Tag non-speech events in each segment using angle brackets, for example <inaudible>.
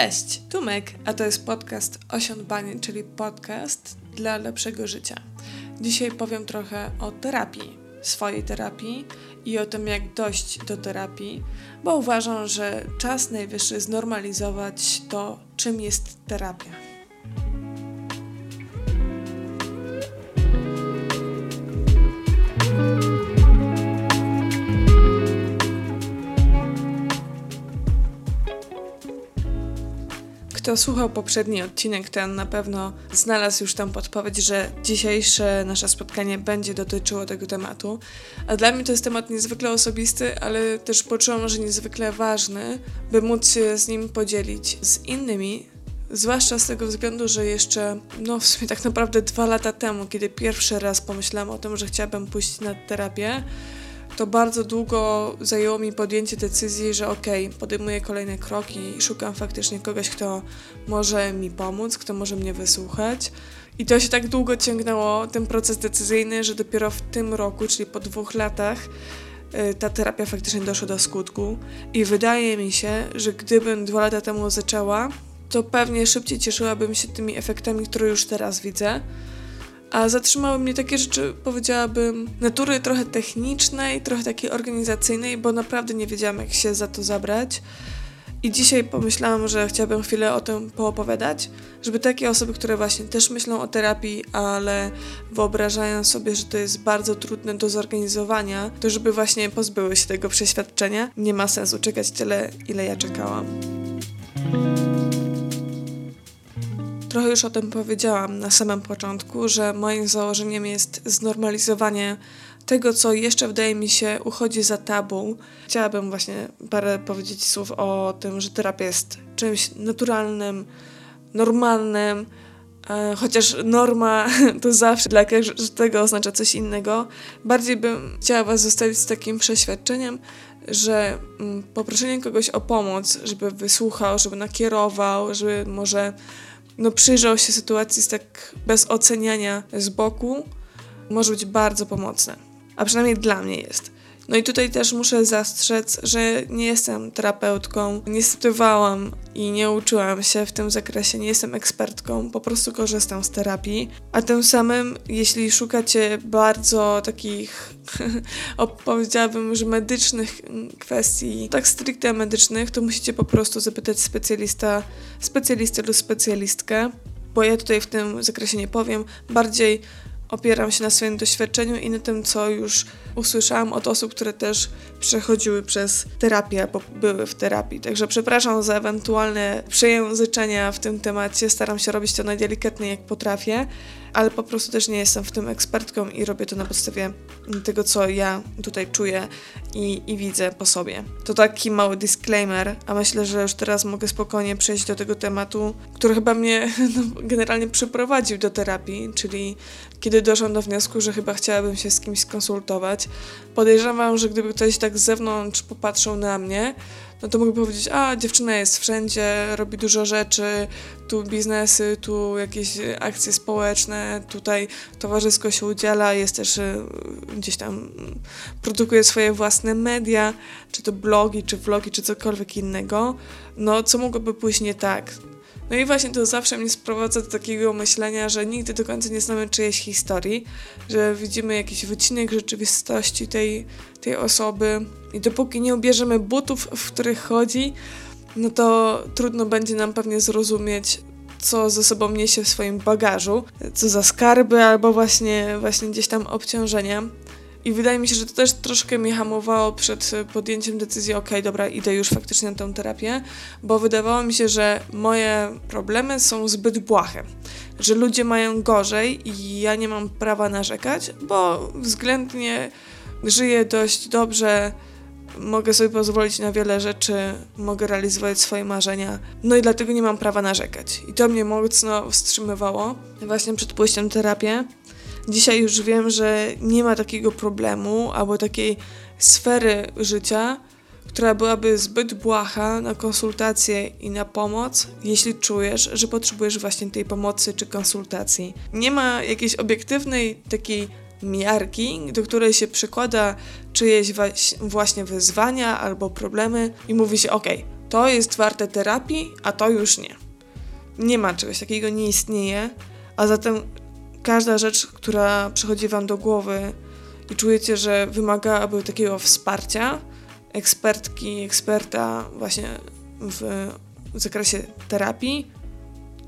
Cześć, Tumek, a to jest podcast Osiądbanie, czyli podcast dla lepszego życia. Dzisiaj powiem trochę o terapii, swojej terapii i o tym, jak dojść do terapii, bo uważam, że czas najwyższy znormalizować to, czym jest terapia. Kto słuchał poprzedni odcinek, ten na pewno znalazł już tam podpowiedź, że dzisiejsze nasze spotkanie będzie dotyczyło tego tematu. A dla mnie to jest temat niezwykle osobisty, ale też poczułam, że niezwykle ważny, by móc się z nim podzielić z innymi. Zwłaszcza z tego względu, że jeszcze, no w sumie tak naprawdę dwa lata temu, kiedy pierwszy raz pomyślałam o tym, że chciałabym pójść na terapię, to bardzo długo zajęło mi podjęcie decyzji, że okej, okay, podejmuję kolejne kroki i szukam faktycznie kogoś, kto może mi pomóc, kto może mnie wysłuchać. I to się tak długo ciągnęło, ten proces decyzyjny, że dopiero w tym roku, czyli po dwóch latach, y, ta terapia faktycznie doszła do skutku. I wydaje mi się, że gdybym dwa lata temu zaczęła, to pewnie szybciej cieszyłabym się tymi efektami, które już teraz widzę a zatrzymały mnie takie rzeczy, powiedziałabym, natury trochę technicznej, trochę takiej organizacyjnej, bo naprawdę nie wiedziałam, jak się za to zabrać. I dzisiaj pomyślałam, że chciałabym chwilę o tym poopowiadać, żeby takie osoby, które właśnie też myślą o terapii, ale wyobrażają sobie, że to jest bardzo trudne do zorganizowania, to żeby właśnie pozbyły się tego przeświadczenia. Nie ma sensu czekać tyle, ile ja czekałam. Trochę już o tym powiedziałam na samym początku, że moim założeniem jest znormalizowanie tego, co jeszcze wydaje mi się uchodzi za tabu. Chciałabym właśnie parę powiedzieć słów o tym, że terapia jest czymś naturalnym, normalnym, e, chociaż norma <laughs> to zawsze dla każdego oznacza coś innego. Bardziej bym chciała Was zostawić z takim przeświadczeniem, że mm, poproszenie kogoś o pomoc, żeby wysłuchał, żeby nakierował, żeby może no, przyjrzał się sytuacji z tak bez oceniania z boku, może być bardzo pomocne. A przynajmniej dla mnie jest. No i tutaj też muszę zastrzec, że nie jestem terapeutką, nie studiowałam i nie uczyłam się w tym zakresie, nie jestem ekspertką, po prostu korzystam z terapii. A tym samym, jeśli szukacie bardzo takich, <laughs> powiedziałabym, że medycznych kwestii, tak stricte medycznych, to musicie po prostu zapytać specjalista, specjalistę lub specjalistkę bo ja tutaj w tym zakresie nie powiem. Bardziej opieram się na swoim doświadczeniu i na tym, co już usłyszałam od osób, które też przechodziły przez terapię, bo były w terapii. Także przepraszam za ewentualne przejęzyczenia w tym temacie. Staram się robić to najdelikatniej jak potrafię ale po prostu też nie jestem w tym ekspertką i robię to na podstawie tego, co ja tutaj czuję i, i widzę po sobie. To taki mały disclaimer, a myślę, że już teraz mogę spokojnie przejść do tego tematu, który chyba mnie <laughs> no, generalnie przyprowadził do terapii, czyli kiedy doszłam do wniosku, że chyba chciałabym się z kimś skonsultować. Podejrzewam, że gdyby ktoś tak z zewnątrz popatrzył na mnie, no to mogę powiedzieć, a dziewczyna jest wszędzie, robi dużo rzeczy, tu biznesy, tu jakieś akcje społeczne, tutaj towarzysko się udziela, jest też y, gdzieś tam produkuje swoje własne media, czy to blogi, czy vlogi, czy cokolwiek innego. No co mogłoby pójść nie tak? No i właśnie to zawsze mnie sprowadza do takiego myślenia, że nigdy do końca nie znamy czyjejś historii, że widzimy jakiś wycinek rzeczywistości tej, tej osoby i dopóki nie ubierzemy butów, w których chodzi, no to trudno będzie nam pewnie zrozumieć, co ze sobą niesie w swoim bagażu, co za skarby albo właśnie, właśnie gdzieś tam obciążenia. I wydaje mi się, że to też troszkę mnie hamowało przed podjęciem decyzji, ok, dobra, idę już faktycznie na tę terapię, bo wydawało mi się, że moje problemy są zbyt błahe, że ludzie mają gorzej i ja nie mam prawa narzekać, bo względnie żyję dość dobrze, mogę sobie pozwolić na wiele rzeczy, mogę realizować swoje marzenia, no i dlatego nie mam prawa narzekać. I to mnie mocno wstrzymywało właśnie przed pójściem terapię. Dzisiaj już wiem, że nie ma takiego problemu albo takiej sfery życia, która byłaby zbyt błaha na konsultację i na pomoc, jeśli czujesz, że potrzebujesz właśnie tej pomocy czy konsultacji. Nie ma jakiejś obiektywnej takiej miarki, do której się przykłada czyjeś właśnie wyzwania albo problemy i mówi się: OK, to jest warte terapii, a to już nie. Nie ma czegoś takiego, nie istnieje, a zatem każda rzecz, która przychodzi Wam do głowy i czujecie, że wymagałaby takiego wsparcia, ekspertki, eksperta właśnie w, w zakresie terapii,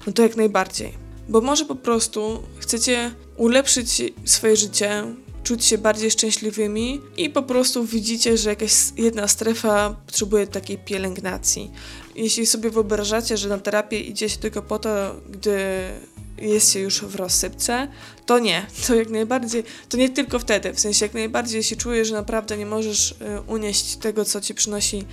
no to jak najbardziej. Bo może po prostu chcecie ulepszyć swoje życie, czuć się bardziej szczęśliwymi i po prostu widzicie, że jakaś jedna strefa potrzebuje takiej pielęgnacji. Jeśli sobie wyobrażacie, że na terapię idzie się tylko po to, gdy jest się już w rozsypce, to nie. To jak najbardziej, to nie tylko wtedy. W sensie jak najbardziej, jeśli czujesz, że naprawdę nie możesz y, unieść tego, co ci przynosi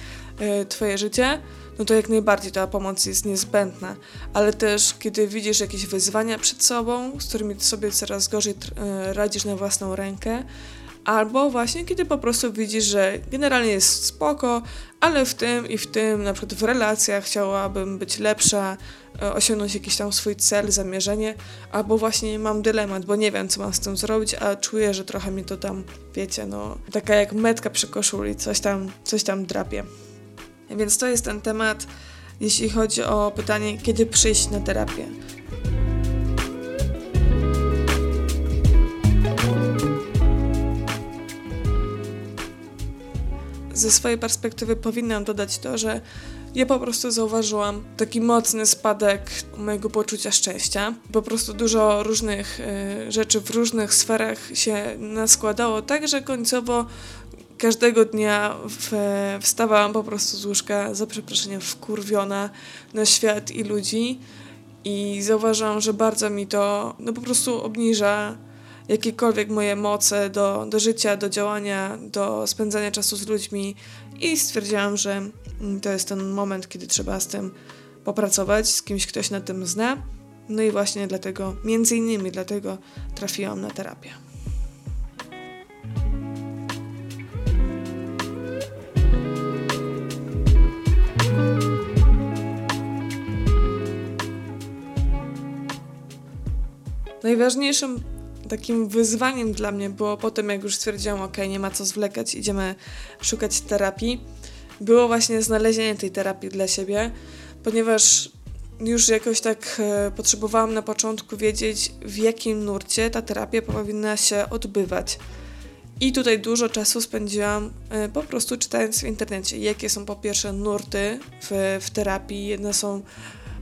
y, twoje życie, no to jak najbardziej ta pomoc jest niezbędna. Ale też, kiedy widzisz jakieś wyzwania przed sobą, z którymi sobie coraz gorzej y, radzisz na własną rękę, albo właśnie kiedy po prostu widzisz, że generalnie jest spoko, ale w tym i w tym, na przykład w relacjach chciałabym być lepsza, osiągnąć jakiś tam swój cel, zamierzenie, albo właśnie mam dylemat, bo nie wiem, co mam z tym zrobić, a czuję, że trochę mi to tam, wiecie, no, taka jak metka przy koszuli, coś tam, coś tam drapie. Więc to jest ten temat, jeśli chodzi o pytanie, kiedy przyjść na terapię. ze swojej perspektywy powinnam dodać to, że ja po prostu zauważyłam taki mocny spadek mojego poczucia szczęścia. Po prostu dużo różnych y, rzeczy w różnych sferach się naskładało, tak że końcowo każdego dnia w, wstawałam po prostu z łóżka, za przeproszeniem, wkurwiona na świat i ludzi. I zauważyłam, że bardzo mi to no, po prostu obniża jakiekolwiek moje moce do, do życia, do działania, do spędzania czasu z ludźmi i stwierdziłam, że to jest ten moment, kiedy trzeba z tym popracować, z kimś ktoś na tym zna. No i właśnie dlatego, między innymi dlatego trafiłam na terapię. Najważniejszym takim wyzwaniem dla mnie było potem, jak już stwierdziłam, ok, nie ma co zwlekać, idziemy szukać terapii, było właśnie znalezienie tej terapii dla siebie, ponieważ już jakoś tak e, potrzebowałam na początku wiedzieć, w jakim nurcie ta terapia powinna się odbywać. I tutaj dużo czasu spędziłam e, po prostu czytając w internecie, jakie są po pierwsze nurty w, w terapii. Jedne są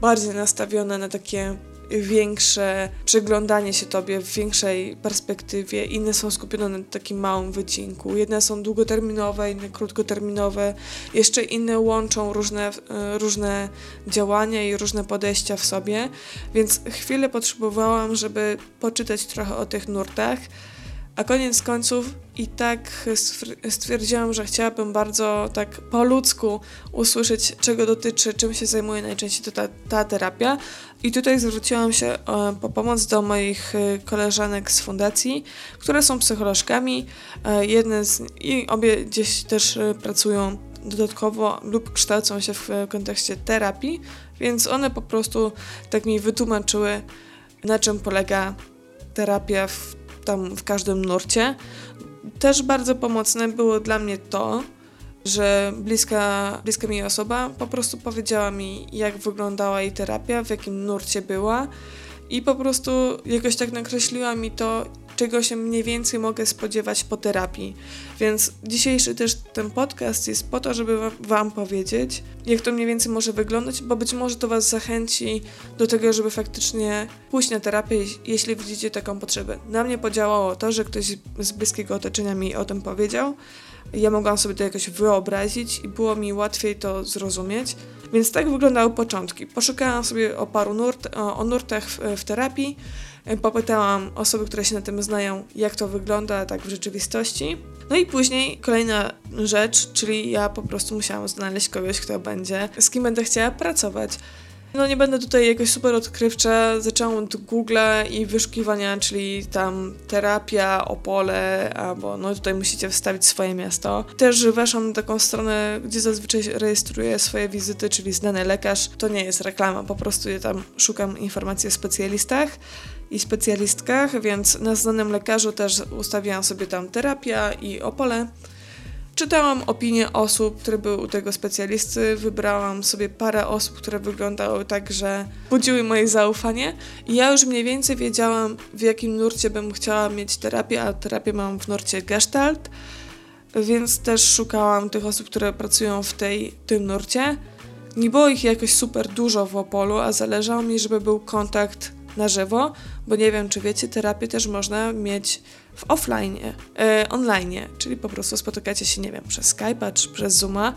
bardziej nastawione na takie większe przyglądanie się tobie w większej perspektywie, inne są skupione na takim małym wycinku. Jedne są długoterminowe, inne krótkoterminowe, jeszcze inne łączą różne, e, różne działania i różne podejścia w sobie, więc chwilę potrzebowałam, żeby poczytać trochę o tych nurtach. A koniec końców i tak stwierdziłam, że chciałabym bardzo tak po ludzku usłyszeć, czego dotyczy, czym się zajmuje najczęściej ta, ta terapia. I tutaj zwróciłam się e, po pomoc do moich e, koleżanek z fundacji, które są psycholożkami. E, jedne z, I obie gdzieś też pracują dodatkowo lub kształcą się w kontekście terapii, więc one po prostu tak mi wytłumaczyły, na czym polega terapia w tam w każdym nurcie. Też bardzo pomocne było dla mnie to, że bliska, bliska mi osoba po prostu powiedziała mi, jak wyglądała jej terapia, w jakim nurcie była i po prostu jakoś tak nakreśliła mi to, czego się mniej więcej mogę spodziewać po terapii. Więc dzisiejszy też ten podcast jest po to, żeby Wam powiedzieć, jak to mniej więcej może wyglądać, bo być może to Was zachęci do tego, żeby faktycznie pójść na terapię, jeśli widzicie taką potrzebę. Na mnie podziałało to, że ktoś z bliskiego otoczenia mi o tym powiedział. Ja mogłam sobie to jakoś wyobrazić i było mi łatwiej to zrozumieć. Więc tak wyglądały początki. Poszukałam sobie o paru nurt, o, nurtach w, w terapii, popytałam osoby, które się na tym znają, jak to wygląda tak w rzeczywistości. No i później kolejna rzecz, czyli ja po prostu musiałam znaleźć kogoś, kto będzie, z kim będę chciała pracować. No nie będę tutaj jakoś super odkrywcza, zaczęłam od Google'a i wyszukiwania, czyli tam terapia, Opole, albo no tutaj musicie wstawić swoje miasto. Też weszłam na taką stronę, gdzie zazwyczaj rejestruję swoje wizyty, czyli znany lekarz. To nie jest reklama, po prostu ja tam szukam informacji o specjalistach i specjalistkach, więc na znanym lekarzu też ustawiłam sobie tam terapia i Opole. Czytałam opinie osób, które były u tego specjalisty, wybrałam sobie parę osób, które wyglądały tak, że budziły moje zaufanie. I ja już mniej więcej wiedziałam, w jakim nurcie bym chciała mieć terapię, a terapię mam w nurcie Gestalt, więc też szukałam tych osób, które pracują w tej, tym nurcie. Nie było ich jakoś super dużo w Opolu, a zależało mi, żeby był kontakt na żywo, bo nie wiem, czy wiecie, terapię też można mieć w offline, e, online, czyli po prostu spotykacie się, nie wiem, przez Skype'a czy przez Zooma,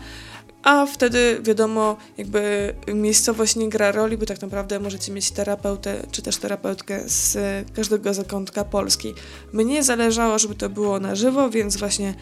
a wtedy wiadomo, jakby miejscowość nie gra roli, bo tak naprawdę możecie mieć terapeutę czy też terapeutkę z każdego zakątka Polski. Mnie zależało, żeby to było na żywo, więc właśnie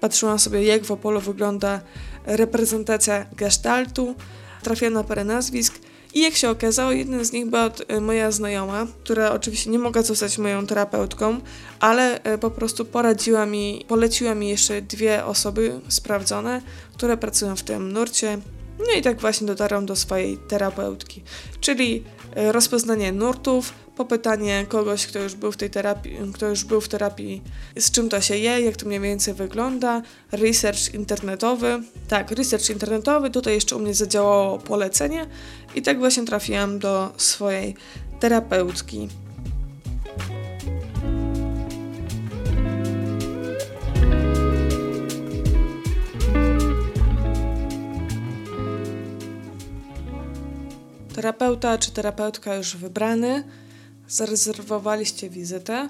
patrzyłam sobie, jak w Opolu wygląda reprezentacja gestaltu, trafiłam na parę nazwisk i jak się okazało, jeden z nich była e, moja znajoma, która oczywiście nie mogła zostać moją terapeutką, ale e, po prostu poradziła mi, poleciła mi jeszcze dwie osoby sprawdzone, które pracują w tym nurcie. No i tak właśnie dotarłam do swojej terapeutki, czyli e, rozpoznanie nurtów, popytanie kogoś, kto już był w tej terapii, kto już był w terapii, z czym to się je, jak to mniej więcej wygląda, research internetowy. Tak, research internetowy, tutaj jeszcze u mnie zadziałało polecenie i tak właśnie trafiłam do swojej terapeutki. terapeuta czy terapeutka już wybrany, zarezerwowaliście wizytę,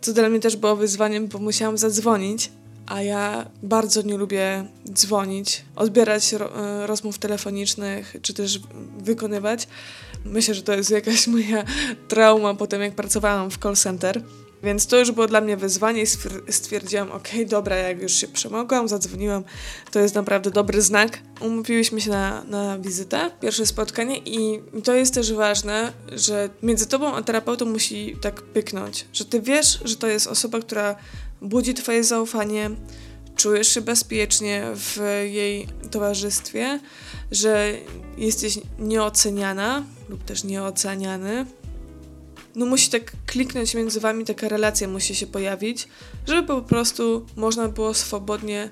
co dla mnie też było wyzwaniem, bo musiałam zadzwonić, a ja bardzo nie lubię dzwonić, odbierać ro e, rozmów telefonicznych, czy też wykonywać. Myślę, że to jest jakaś moja trauma po tym, jak pracowałam w call center. Więc to już było dla mnie wyzwanie i stwierdziłam, ok, dobra, jak już się przemogłam, zadzwoniłam, to jest naprawdę dobry znak. Umówiłyśmy się na, na wizytę, pierwsze spotkanie i to jest też ważne, że między tobą a terapeutą musi tak pyknąć, że ty wiesz, że to jest osoba, która budzi twoje zaufanie, czujesz się bezpiecznie w jej towarzystwie, że jesteś nieoceniana lub też nieoceniany, no musi tak kliknąć między wami, taka relacja musi się pojawić, żeby po prostu można było swobodnie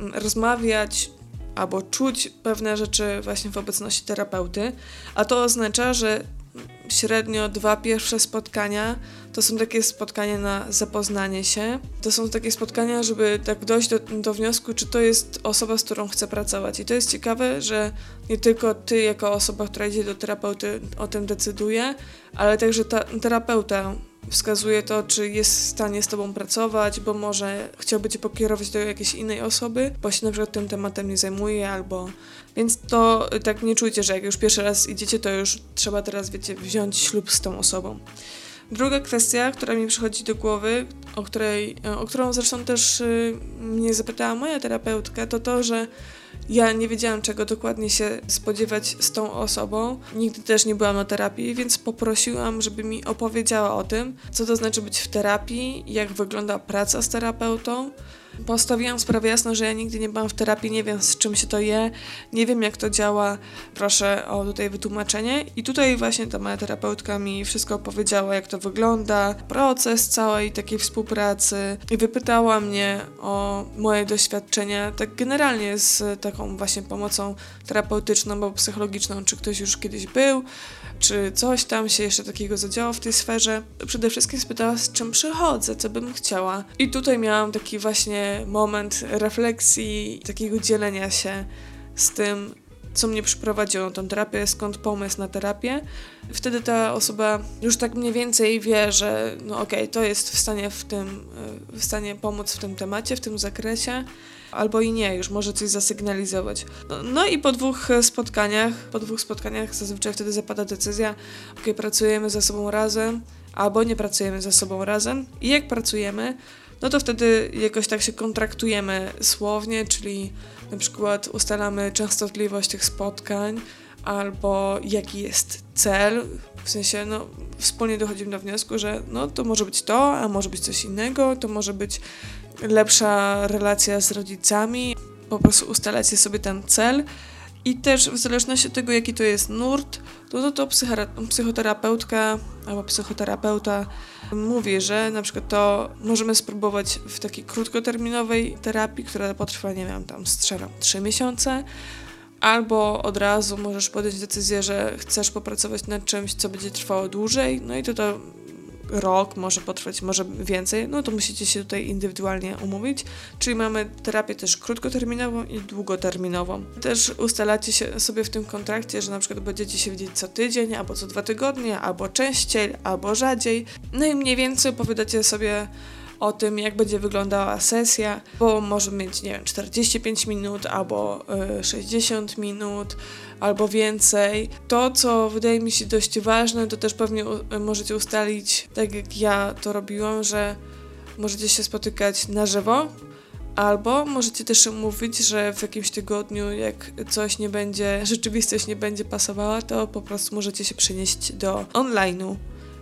mm, rozmawiać albo czuć pewne rzeczy właśnie w obecności terapeuty, a to oznacza, że średnio dwa pierwsze spotkania to są takie spotkania na zapoznanie się. To są takie spotkania, żeby tak dojść do, do wniosku, czy to jest osoba, z którą chcę pracować. I to jest ciekawe, że nie tylko ty, jako osoba, która idzie do terapeuty, o tym decyduje, ale także ta terapeuta wskazuje to, czy jest w stanie z tobą pracować, bo może chciałby cię pokierować do jakiejś innej osoby, bo się na przykład tym tematem nie zajmuje, albo... Więc to tak nie czujcie, że jak już pierwszy raz idziecie, to już trzeba teraz, wiecie, wziąć ślub z tą osobą. Druga kwestia, która mi przychodzi do głowy, o, której, o którą zresztą też y, mnie zapytała moja terapeutka, to to, że ja nie wiedziałam, czego dokładnie się spodziewać z tą osobą. Nigdy też nie byłam na terapii, więc poprosiłam, żeby mi opowiedziała o tym, co to znaczy być w terapii, jak wygląda praca z terapeutą Postawiłam sprawę jasno, że ja nigdy nie byłam w terapii, nie wiem z czym się to je, nie wiem jak to działa. Proszę o tutaj wytłumaczenie. I tutaj właśnie ta moja terapeutka mi wszystko opowiedziała, jak to wygląda, proces całej takiej współpracy i wypytała mnie o moje doświadczenia, tak generalnie z taką właśnie pomocą terapeutyczną albo psychologiczną, czy ktoś już kiedyś był, czy coś tam się jeszcze takiego zadziało w tej sferze. Przede wszystkim spytała, z czym przychodzę, co bym chciała. I tutaj miałam taki właśnie moment refleksji, takiego dzielenia się z tym, co mnie przyprowadziło na tą terapię, skąd pomysł na terapię. Wtedy ta osoba już tak mniej więcej wie, że no okej, okay, to jest w stanie w tym, w stanie pomóc w tym temacie, w tym zakresie albo i nie, już może coś zasygnalizować. No, no, i po dwóch spotkaniach, po dwóch spotkaniach zazwyczaj wtedy zapada decyzja, ok, pracujemy ze sobą razem, albo nie pracujemy ze sobą razem. I jak pracujemy, no to wtedy jakoś tak się kontraktujemy słownie, czyli na przykład ustalamy częstotliwość tych spotkań, albo jaki jest cel, w sensie, no, wspólnie dochodzimy do wniosku, że no, to może być to, a może być coś innego, to może być lepsza relacja z rodzicami, po prostu ustalacie sobie ten cel I też w zależności od tego, jaki to jest nurt, to, to, to psychoterapeutka albo psychoterapeuta mówi, że na przykład to możemy spróbować w takiej krótkoterminowej terapii, która potrwa, nie wiem, tam strzelam 3 miesiące, albo od razu możesz podjąć decyzję, że chcesz popracować nad czymś, co będzie trwało dłużej, no i to to rok, może potrwać, może więcej, no to musicie się tutaj indywidualnie umówić. Czyli mamy terapię też krótkoterminową i długoterminową. Też ustalacie się sobie w tym kontrakcie, że na przykład będziecie się widzieć co tydzień, albo co dwa tygodnie, albo częściej, albo rzadziej. No i mniej więcej opowiadacie sobie o tym, jak będzie wyglądała sesja, bo może mieć, nie wiem, 45 minut albo y, 60 minut albo więcej. To, co wydaje mi się dość ważne, to też pewnie możecie ustalić, tak jak ja to robiłam, że możecie się spotykać na żywo, Albo możecie też mówić, że w jakimś tygodniu, jak coś nie będzie, rzeczywistość nie będzie pasowała, to po prostu możecie się przenieść do online'u.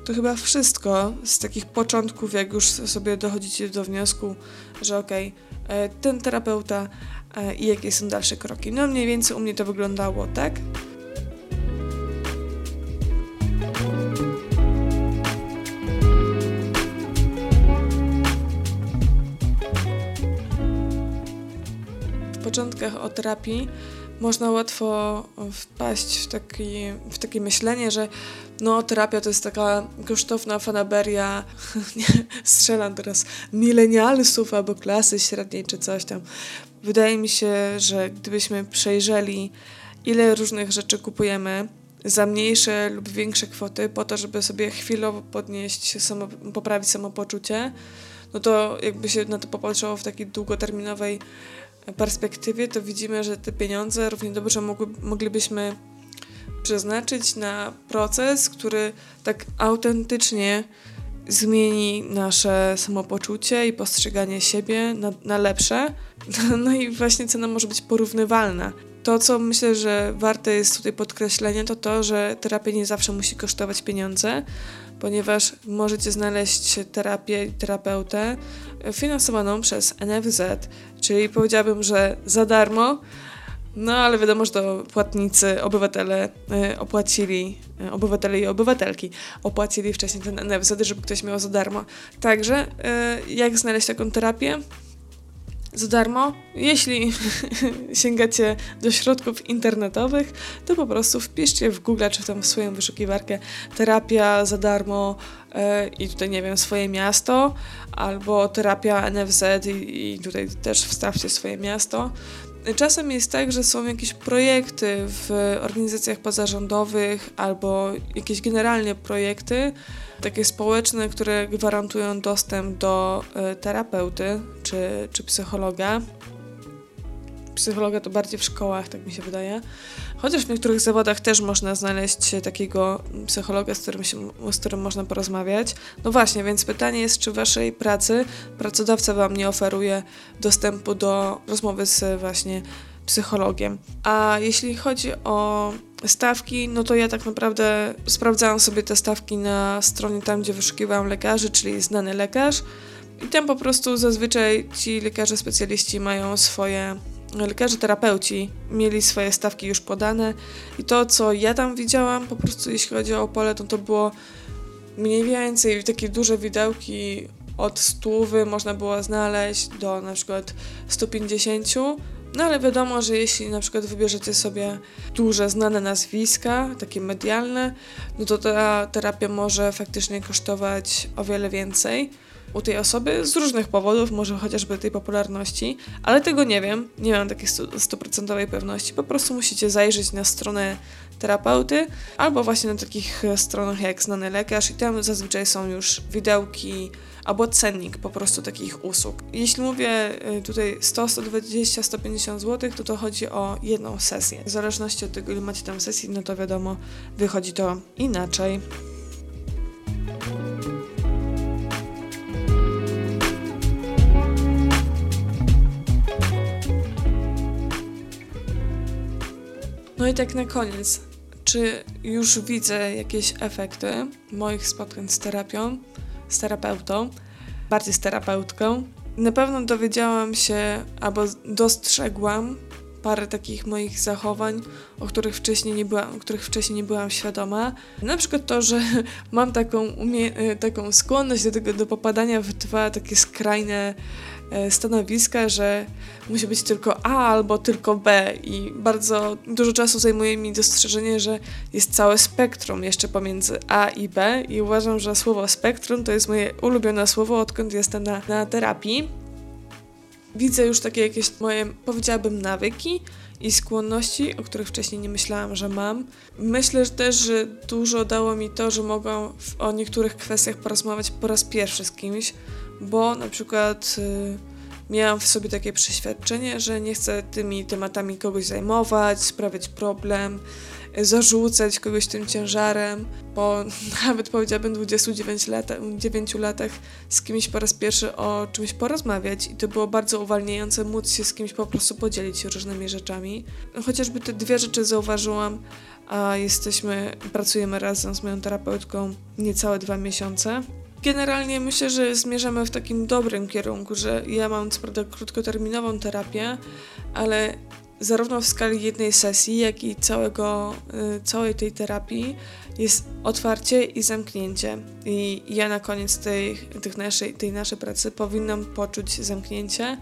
To chyba wszystko z takich początków, jak już sobie dochodzicie do wniosku, że okej, okay, e, ten terapeuta e, i jakie są dalsze kroki. No mniej więcej u mnie to wyglądało tak. W początkach o terapii można łatwo wpaść w, taki, w takie myślenie, że no, terapia to jest taka kosztowna fanaberia, <laughs> nie, strzelam teraz, milenialsów albo klasy średniej czy coś tam. Wydaje mi się, że gdybyśmy przejrzeli, ile różnych rzeczy kupujemy za mniejsze lub większe kwoty, po to, żeby sobie chwilowo podnieść, samo, poprawić samopoczucie, no to jakby się na to popatrzyło w takiej długoterminowej perspektywie, to widzimy, że te pieniądze równie dobrze mogły, moglibyśmy przeznaczyć na proces, który tak autentycznie zmieni nasze samopoczucie i postrzeganie siebie na, na lepsze. <laughs> No i właśnie cena może być porównywalna. To, co myślę, że warte jest tutaj podkreślenia, to to, że terapia nie zawsze musi kosztować pieniądze, ponieważ możecie znaleźć terapię i terapeutę finansowaną przez NFZ, czyli powiedziałabym, że za darmo, no ale wiadomo, że to płatnicy, obywatele y, opłacili, y, obywatele i obywatelki opłacili wcześniej ten NFZ, żeby ktoś miał za darmo. Także y, jak znaleźć taką terapię? Za darmo. Jeśli <laughs> sięgacie do środków internetowych, to po prostu wpiszcie w Google czy tam w swoją wyszukiwarkę terapia za darmo yy, i tutaj nie wiem, swoje miasto albo terapia NFZ i, i tutaj też wstawcie swoje miasto. Czasem jest tak, że są jakieś projekty w organizacjach pozarządowych albo jakieś generalnie projekty, takie społeczne, które gwarantują dostęp do y, terapeuty czy, czy psychologa. Psychologa to bardziej w szkołach, tak mi się wydaje. Chociaż w niektórych zawodach też można znaleźć takiego psychologa, z którym, się, z którym można porozmawiać. No właśnie, więc pytanie jest, czy w waszej pracy pracodawca wam nie oferuje dostępu do rozmowy z właśnie psychologiem. A jeśli chodzi o stawki, no to ja tak naprawdę sprawdzałam sobie te stawki na stronie tam, gdzie wyszukiwałam lekarzy, czyli znany lekarz. I tam po prostu zazwyczaj ci lekarze specjaliści mają swoje lekarze terapeuci mieli swoje stawki już podane i to, co ja tam widziałam, po prostu jeśli chodzi o Opole, to to było mniej więcej takie duże widełki. Od stówy można było znaleźć do na przykład 150, no ale wiadomo, że jeśli na przykład wybierzecie sobie duże, znane nazwiska, takie medialne, no to ta terapia może faktycznie kosztować o wiele więcej u tej osoby z różnych powodów, może chociażby tej popularności, ale tego nie wiem, nie mam takiej stuprocentowej pewności. Po prostu musicie zajrzeć na stronę terapeuty albo właśnie na takich stronach jak znany lekarz i tam zazwyczaj są już widełki albo cennik po prostu takich usług. Jeśli mówię y, tutaj 100, 120, 150 zł, to to chodzi o jedną sesję. W zależności od tego, ile macie tam sesji, no to wiadomo, wychodzi to inaczej. No i tak na koniec, czy już widzę jakieś efekty moich spotkań z terapią, z terapeutą, bardziej z terapeutką? Na pewno dowiedziałam się albo dostrzegłam parę takich moich zachowań, o których wcześniej nie byłam, których wcześniej nie byłam świadoma. Na przykład to, że mam taką, umie- e, taką skłonność do, tego, do popadania w dwa takie skrajne stanowiska, że musi być tylko A albo tylko B i bardzo dużo czasu zajmuje mi dostrzeżenie, że jest całe spektrum jeszcze pomiędzy A i B i uważam, że słowo spektrum to jest moje ulubione słowo, odkąd jestem na, na terapii. Widzę już takie jakieś moje, powiedziałabym, nawyki i skłonności, o których wcześniej nie myślałam, że mam. Myślę że też, że dużo dało mi to, że mogłam o niektórych kwestiach porozmawiać po raz pierwszy z kimś, bo na przykład y, miałam w sobie takie przeświadczenie, że nie chcę tymi tematami kogoś zajmować, sprawiać problem, zarzucać kogoś tym ciężarem. Po <laughs> nawet powiedziałabym 29 lat, 9 latach z kimś po raz pierwszy o czymś porozmawiać i to było bardzo uwalniające móc się z kimś po prostu podzielić różnymi rzeczami. Chociażby te dwie rzeczy zauważyłam, a jesteśmy, pracujemy razem z moją terapeutką niecałe dwa miesiące. Generalnie myślę, że zmierzamy w takim dobrym kierunku, że ja mam co prawda krótkoterminową terapię, ale zarówno w skali jednej sesji, jak i całego, y, całej tej terapii jest otwarcie i zamknięcie. I ja na koniec tej, tych naszej, tej naszej pracy powinnam poczuć zamknięcie,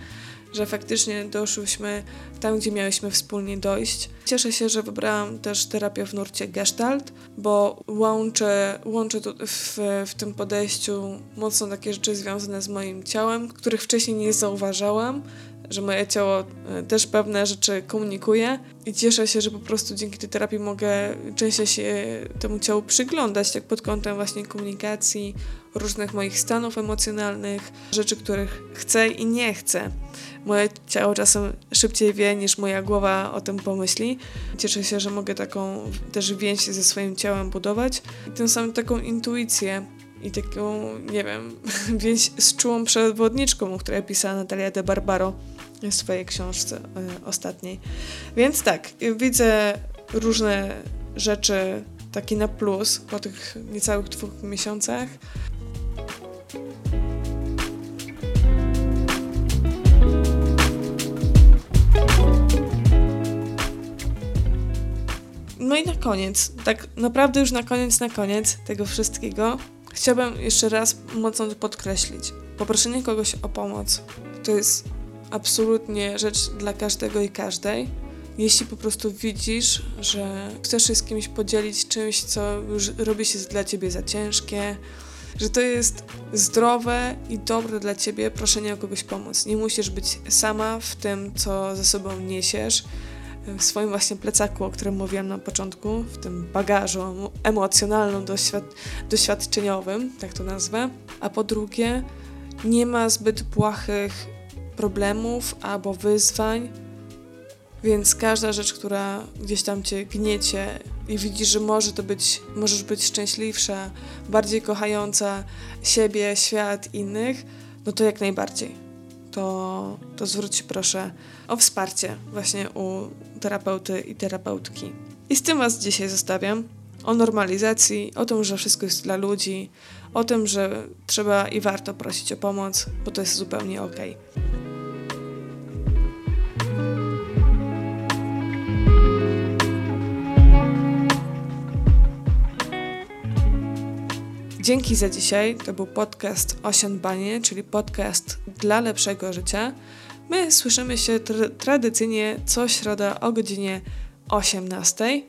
że faktycznie doszłyśmy tam, gdzie miałyśmy wspólnie dojść. Cieszę się, że wybrałam też terapię w nurcie Gestalt, bo łączę, łączę w, w tym podejściu mocno takie rzeczy związane z moim ciałem, których wcześniej nie zauważałam, że moje ciało e, też pewne rzeczy komunikuje i cieszę się, że po prostu dzięki tej terapii mogę częściej się temu ciału przyglądać, tak pod kątem właśnie komunikacji, różnych moich stanów emocjonalnych, rzeczy, których chcę i nie chcę. Moje ciało czasem szybciej wie niż moja głowa o tym pomyśli. Cieszę się, że mogę taką też więź ze swoim ciałem budować i tym samym taką intuicję i taką, nie wiem, <laughs> więź z czułą przewodniczką, o której pisała Natalia de Barbaro w swojej książce y, ostatniej. Więc tak, widzę różne rzeczy taki na plus po tych niecałych dwóch miesiącach. No i na koniec, tak naprawdę już na koniec, na koniec tego wszystkiego, chciałbym jeszcze raz mocno podkreślić. Poproszenie kogoś o pomoc to jest absolutnie rzecz dla każdego i każdej. Jeśli po prostu widzisz, że chcesz się z kimś podzielić czymś, co już robi się dla ciebie za ciężkie, że to jest zdrowe i dobre dla ciebie proszenie o kogoś pomoc. Nie musisz być sama w tym, co ze sobą niesiesz, w swoim właśnie plecaku, o którym mówiłam na początku, w tym bagażu emocjonalno-doświadczeniowym, tak to nazwę. A po drugie, nie ma zbyt błahych problemów albo wyzwań, więc każda rzecz, która gdzieś tam cię gniecie i widzisz, że może to być, możesz być szczęśliwsza, bardziej kochająca siebie, świat, innych, no to jak najbardziej. To, to zwróć proszę o wsparcie właśnie u terapeuty i terapeutki. I z tym Was dzisiaj zostawiam. O normalizacji, o tym, że wszystko jest dla ludzi, o tym, że trzeba i warto prosić o pomoc, bo to jest zupełnie ok. Dzięki za dzisiaj. To był podcast Osiądbanie, czyli podcast dla lepszego życia. My słyszymy się tra- tradycyjnie co środa o godzinie 18.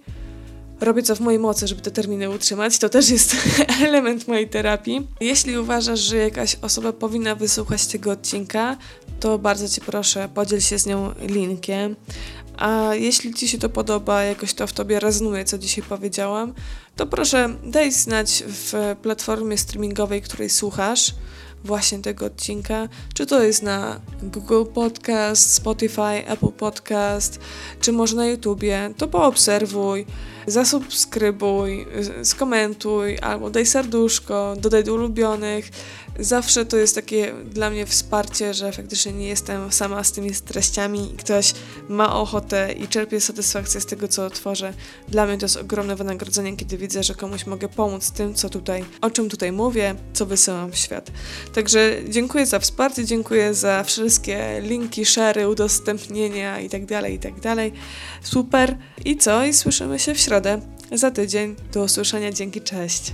Robię co w mojej mocy, żeby te terminy utrzymać. To też jest <laughs> element mojej terapii. Jeśli uważasz, że jakaś osoba powinna wysłuchać tego odcinka, to bardzo Cię proszę, podziel się z nią linkiem. A jeśli Ci się to podoba, jakoś to w Tobie rezonuje, co dzisiaj powiedziałam, to proszę daj znać w platformie streamingowej, której słuchasz właśnie tego odcinka, czy to jest na Google Podcast, Spotify, Apple Podcast, czy może na YouTubie, to poobserwuj, zasubskrybuj, skomentuj, albo daj serduszko, dodaj do ulubionych, zawsze to jest takie dla mnie wsparcie, że faktycznie nie jestem sama z tymi treściami i ktoś ma ochotę i czerpie satysfakcję z tego, co tworzę. Dla mnie to jest ogromne wynagrodzenie, kiedy widzę, że komuś mogę pomóc tym, co tutaj, o czym tutaj mówię, co wysyłam w świat. Także dziękuję za wsparcie, dziękuję za wszystkie linki, share, udostępnienia itd., itd. Super. I co? I słyszymy się w środę za tydzień. Do usłyszenia. Dzięki, cześć.